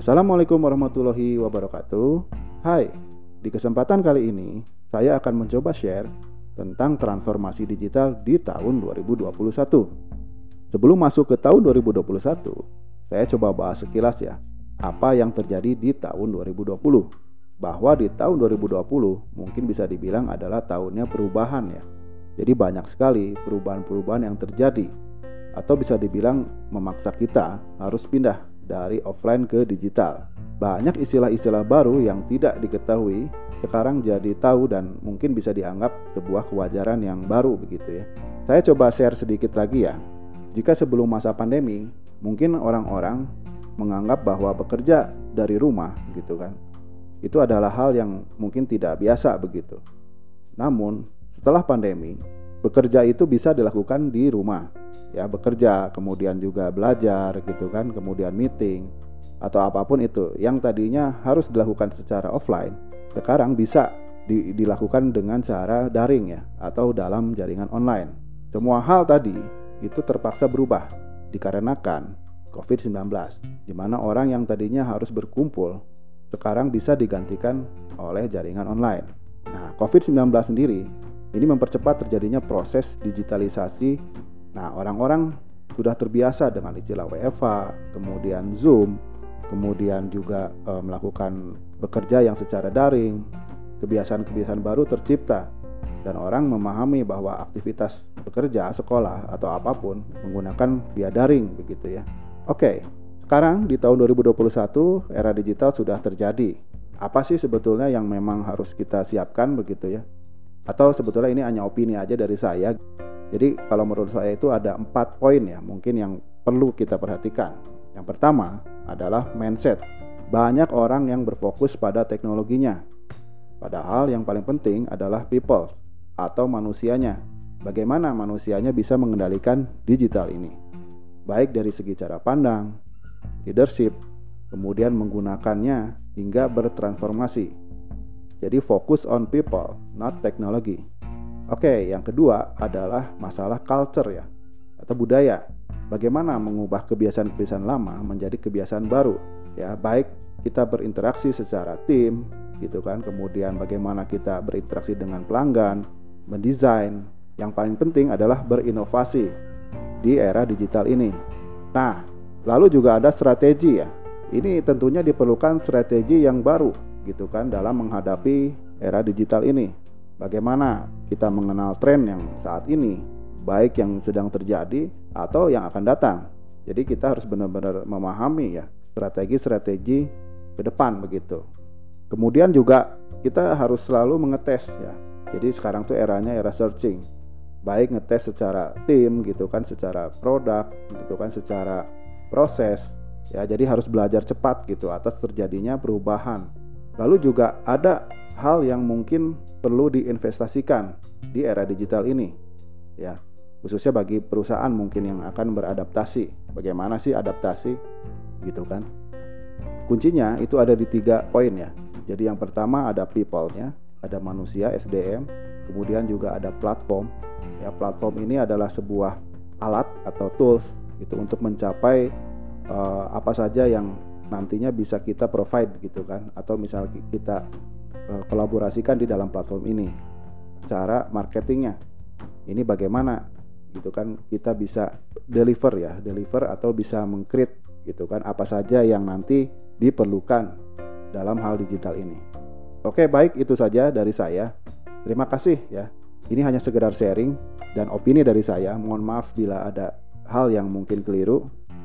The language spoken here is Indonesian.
Assalamualaikum warahmatullahi wabarakatuh. Hai, di kesempatan kali ini saya akan mencoba share tentang transformasi digital di tahun 2021. Sebelum masuk ke tahun 2021, saya coba bahas sekilas ya, apa yang terjadi di tahun 2020. Bahwa di tahun 2020 mungkin bisa dibilang adalah tahunnya perubahan ya. Jadi banyak sekali perubahan-perubahan yang terjadi atau bisa dibilang memaksa kita harus pindah dari offline ke digital. Banyak istilah-istilah baru yang tidak diketahui sekarang jadi tahu dan mungkin bisa dianggap sebuah kewajaran yang baru begitu ya. Saya coba share sedikit lagi ya. Jika sebelum masa pandemi, mungkin orang-orang menganggap bahwa bekerja dari rumah gitu kan. Itu adalah hal yang mungkin tidak biasa begitu. Namun, setelah pandemi, bekerja itu bisa dilakukan di rumah ya bekerja kemudian juga belajar gitu kan kemudian meeting atau apa pun itu yang tadinya harus dilakukan secara offline sekarang bisa di, dilakukan dengan cara daring ya atau dalam jaringan online semua hal tadi itu terpaksa berubah dikarenakan COVID-19 di mana orang yang tadinya harus berkumpul sekarang bisa digantikan oleh jaringan online. Nah, COVID-19 sendiri ini mempercepat terjadinya proses digitalisasi Nah, orang-orang sudah terbiasa dengan istilah WFA, kemudian Zoom, kemudian juga e, melakukan bekerja yang secara daring. Kebiasaan-kebiasaan baru tercipta dan orang memahami bahwa aktivitas bekerja, sekolah atau apa pun menggunakan via daring begitu ya. Oke, sekarang di tahun 2021 era digital sudah terjadi. Apa sih sebetulnya yang memang harus kita siapkan begitu ya? Atau sebetulnya ini hanya opini aja dari saya. Jadi kalau menurut saya itu ada empat poin ya mungkin yang perlu kita perhatikan. Yang pertama adalah mindset. Banyak orang yang berfokus pada teknologinya. Padahal yang paling penting adalah people atau manusianya. Bagaimana manusianya bisa mengendalikan digital ini? Baik dari segi cara pandang, leadership, kemudian menggunakannya hingga bertransformasi. Jadi fokus on people, not technology. Oke, yang kedua adalah masalah culture ya atau budaya. Bagaimana mengubah kebiasaan-kebiasaan lama menjadi kebiasaan baru? Ya, baik kita berinteraksi secara tim gitu kan, kemudian bagaimana kita berinteraksi dengan pelanggan, mendesain. Yang paling penting adalah berinovasi di era digital ini. Nah, lalu juga ada strategi ya. Ini tentunya diperlukan strategi yang baru gitu kan dalam menghadapi era digital ini bagaimana kita mengenal tren yang saat ini, baik yang sedang terjadi atau yang akan datang. Jadi kita harus benar-benar memahami ya strategi-strategi ke depan begitu. Kemudian juga kita harus selalu mengetes ya. Jadi sekarang tuh eranya era searching. Baik ngetes secara tim gitu kan, secara produk gitu kan, secara proses. Ya, jadi harus belajar cepat gitu atas terjadinya perubahan. Lalu juga ada hal yang mungkin perlu diinvestasikan di era digital ini ya. Khususnya bagi perusahaan mungkin yang akan beradaptasi. Bagaimana sih adaptasi? Gitu kan. Kuncinya itu ada di tiga poin ya. Jadi yang pertama ada people-nya ada manusia SDM kemudian juga ada platform. Ya platform ini adalah sebuah alat atau tools itu untuk mencapai uh, apa saja yang nantinya bisa kita provide gitu kan atau misal kita uh, kolaborasikan di dalam platform ini. Cara marketingnya ini bagaimana gitu kan kita bisa deliver ya deliver atau bisa mengcreate gitu kan apa saja yang nanti diperlukan dalam hal digital ini. Oke baik itu saja dari saya. Terima kasih ya. Ini hanya sekedar sharing dan opini dari saya. Mohon maaf bila ada hal yang mungkin keliru